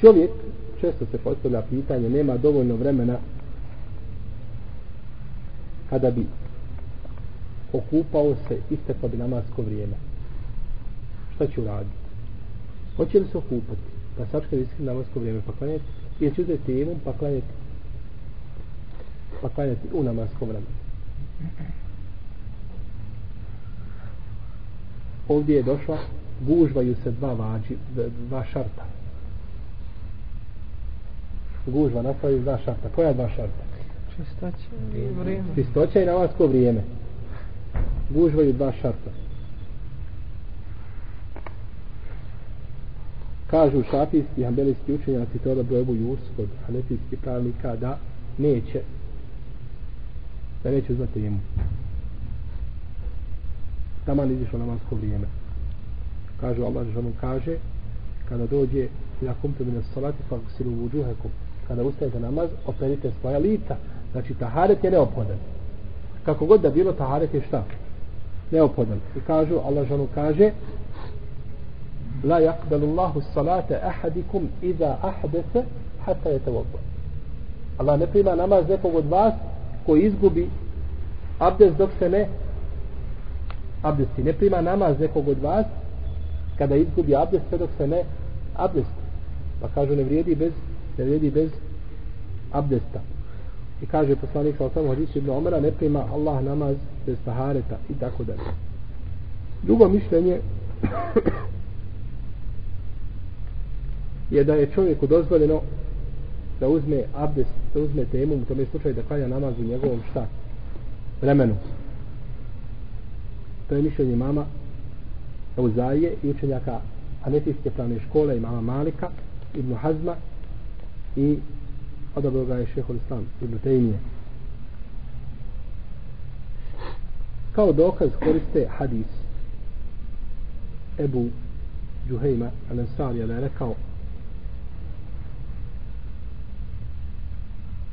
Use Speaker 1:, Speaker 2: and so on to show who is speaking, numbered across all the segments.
Speaker 1: Čovjek, često se postavlja pitanje, nema dovoljno vremena kada bi okupao se isteklo bi namasko vrijeme. Šta će uraditi? Hoće li se okupati? Pa sačka bi namasko vrijeme pa klanjati? Ili će uzeti imam pa klanjati? Pa klanjati u namasko vrijeme. Ovdje je došla, gužvaju se dva vađi, dva šarta. Gužva napravi dva šarta. Koja dva šarta?
Speaker 2: Čistoća i vrijeme.
Speaker 1: Čistoća i namasko vrijeme. Gužvaju dva šarta. Kažu šafijski i hambelijski učenjaci to da brojebu Jus kod hanefijskih pravnika da neće da neće uzmati jemu. Taman izišlo namasko vrijeme. Kažu Allah žanu kaže kada dođe ila kumtu min salati pa silu vuđuhekum kada ustajete namaz operite svoja lica. Znači taharet je neophodan. Kako god da bilo taharet je šta? Neophodan. I kažu Allah žanu kaže la yakbalu Allahu salata ahadikum idha ahdatha hatta yatawadda. Allah ne prima namaz nekog od vas koji izgubi abdest dok se ne abdesti. Ne prima namaz nekog od vas kada izgubi abdest dok se ne abdest pa kažu ne vrijedi bez ne vrijedi bez abdesta. I kaže poslanik sa osam hadisu ibn Omara ne prima Allah namaz bez tahareta i tako dalje. Drugo mišljenje je da je čovjeku dozvoljeno da uzme abdest, da uzme temu u tome slučaju da klanja namaz u njegovom šta? Vremenu. To je mišljenje mama Euzaije i učenjaka Hanefijske pravne škole imama Malika Ibn Hazma i odobro ga je šehol Islam Ibn Tejmije. kao dokaz koriste hadis Ebu Džuhejma Al-Ansari da je rekao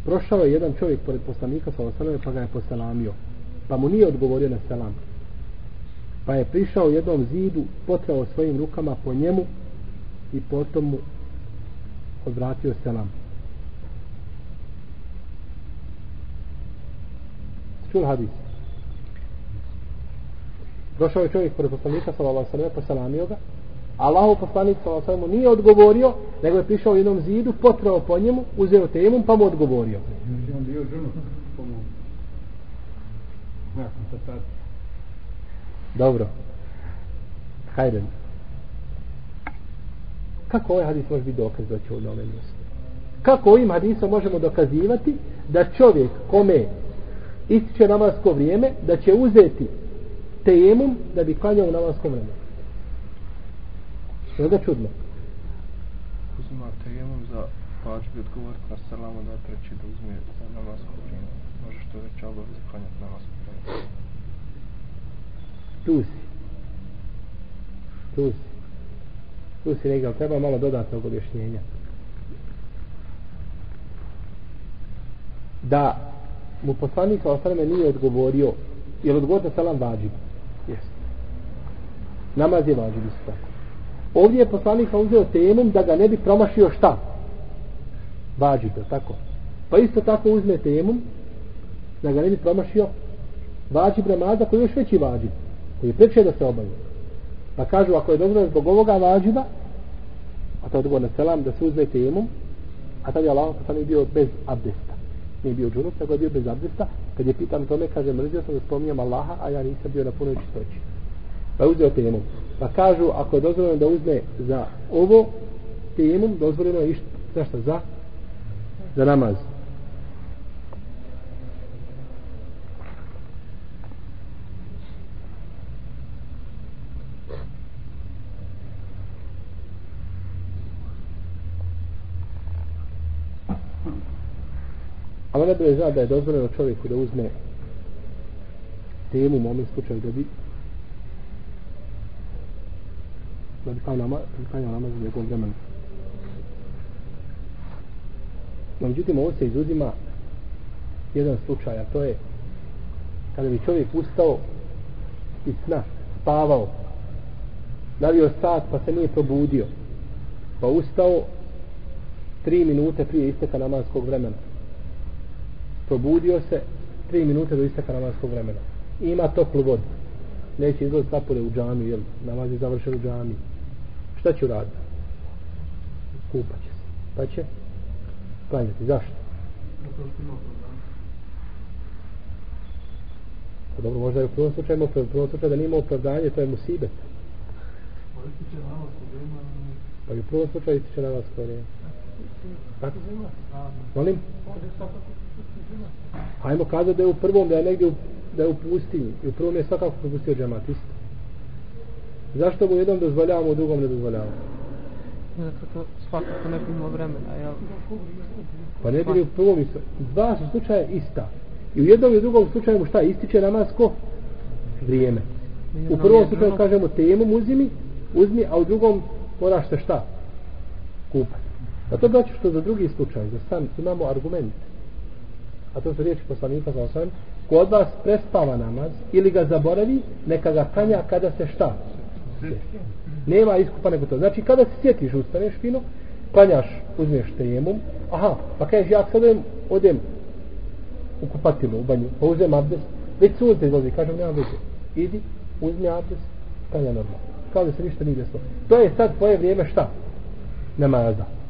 Speaker 1: prošao je jedan čovjek pored poslanika sa pa ga je poselamio pa mu nije odgovorio na selam pa je prišao jednom zidu potrao svojim rukama po njemu i potom mu odvratio selam. Čul hadis? Došao je čovjek pored poslanika sa osaleme poselamio ga. Allahu poslanik sallallahu mu nije odgovorio, nego je prišao jednom zidu, potrao po njemu, uzeo temu, pa mu odgovorio.
Speaker 3: Znači, on bio ženu,
Speaker 1: Dobro. Hajde. Kako ovaj hadis može biti dokaz da će u nome mjestu? Kako ovim hadisom možemo dokazivati da čovjek kome ističe namasko vrijeme, da će uzeti tejemum da bi klanjao u namaskom vremenu? Što je da čudno?
Speaker 2: Uzima tejemum za pač odgovoriti na salamu da treći da uzme za namasko vrijeme. Može što već obavez klanjati namasko vrijeme.
Speaker 1: Tu si. Tu si. Tu si negdje, treba malo dodatnog objašnjenja. Da mu poslanik sa osaleme nije odgovorio, je li odgovor salam vađib? Jeste. Namaz je vađib isto tako. Ovdje je poslanik uzeo temom da ga ne bi promašio šta? Vađib, tako. Pa isto tako uzme temom da ga ne bi promašio vađib namaza koji je još veći vađib koji je preče da se obavi. Pa kažu, ako je dozvoljeno zbog ovoga vađiba, a to je odgovor na selam, da se uzme temom, a tad je Allah poslanik bio bez abdesta. Nije bio džunup, nego je bio bez abdesta. Kad je pitan tome, kaže, mrzio sam da spominjam Allaha, a ja nisam bio na punoj čistoći. Pa je uzeo temom. Pa kažu, ako je dozvoljeno da uzme za ovo temom, dozvoljeno je išta, zašto? Za, za namaz. Ali ne zna da je dozvoljeno čovjeku da uzme temu u ovom slučaju da bi da bi kao nama, da bi kao nama za njegovom vremenu. No, međutim, ovo se izuzima jedan slučaj, a to je kada bi čovjek ustao iz sna, spavao, navio sat pa se nije probudio pa ustao tri minute prije isteka namanskog vremena probudio se tri minute do isteka namazskog vremena. Ima toplu vodu. Neće izlaz napolje u džami jer namaz je završen u džami šta će uraditi kupaće se. Pa će klanjati. Zašto? Pa dobro možda je u prvom slučaju u prvom slučaju da nima opravdanje to je musibet. Pa i u prvom slučaju ističe namazsko vrijeme Tako? Molim? Hajmo kazati da je u prvom, da je negdje u, da je u pustinji. I u prvom je svakako propustio džemat isto. Zašto mu jednom dozvoljavamo, u drugom ne dozvoljavamo?
Speaker 3: Zato to svakako ne bilo vremena, jel?
Speaker 1: Pa ne bili u prvom isto. Dva su slučaje ista. I u jednom i u drugom slučaju mu šta ističe namasko vrijeme. U prvom slučaju kažemo temu uzimi, uzmi, a u drugom moraš se šta? Kupati. A to znači što za drugi slučaj, za san, imamo argument. A to su riječi poslanika za osam. Ko od vas prespava namaz ili ga zaboravi, neka ga kanja kada se šta? Nema iskupa nego to. Znači kada se sjetiš, ustaneš fino, klanjaš, uzmeš tejemum, aha, pa kažeš ja sad odem, odem u kupatilu, u banju, pa uzem abdest, već sunce izlazi, kažem, nema veze. Idi, uzmi abdest, klanja normalno. Kao da se ništa nije desilo. To je sad tvoje vrijeme šta? Namaza.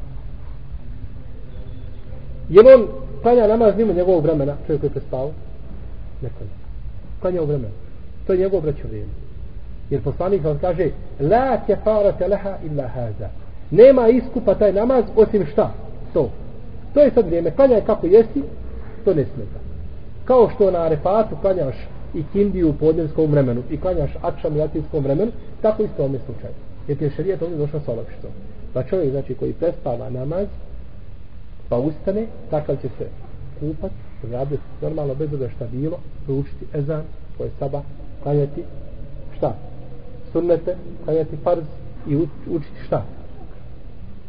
Speaker 1: Je on klanja namaz mimo njegovog vremena, čovjek koji je prespao? Ne klanja. Klanja u vremenu. To je njegov braćo vrijeme. Jer poslanik vam kaže La kefarate leha illa haza. Nema iskupa taj namaz osim šta? To. To je sad vrijeme. Klanja je kako jesi, to ne smeta. Kao što na arefatu klanjaš i kindiju u podnjenskom vremenu i klanjaš akšam i latinskom vremenu, tako isto ovome slučaju. Jer ti je šarijet ovdje došao sa olakšicom. Pa čovjek znači koji prespava namaz, pa ustane, takav će se kupat, raditi normalno bez da šta bilo, proučiti ezan, to je saba, klanjati, šta? Sunnete, klanjati farz i učiti šta?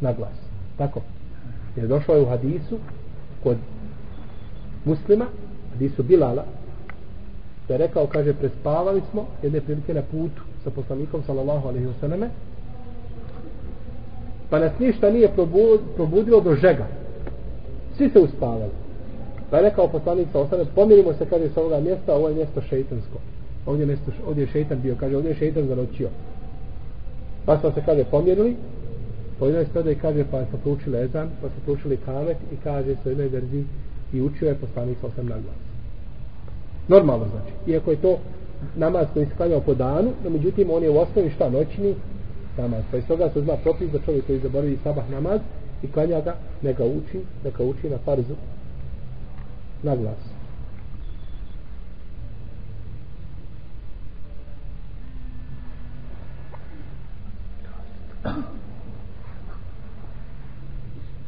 Speaker 1: Na glas. Tako. Jer došlo je u hadisu kod muslima, hadisu Bilala, da je rekao, kaže, prespavali smo jedne prilike na putu sa poslanikom, sallallahu alaihi wa sallame, pa nas ništa nije probudilo do žega, svi se uspavali. Pa je rekao poslanik sa ostane, pomirimo se, kaže, sa ovoga mjesta, ovo je mjesto šeitansko. Ovdje, mjesto, ovdje je šeitan bio, kaže, ovdje je šeitan zanoćio. Pa smo se, kaže, pomirili, po jednoj strade i kaže, pa smo proučili ezan, pa smo proučili kamet i kaže, sa jednoj verzi, i učio je poslanik sa osam na glas. Normalno znači. Iako je to namaz koji se klanjao po danu, no međutim on je u osnovi šta noćni namaz. Pa iz toga se zna propis da čovjek koji zaboravi sabah namaz, i klanja ga, neka uči, neka uči na farzu na glas.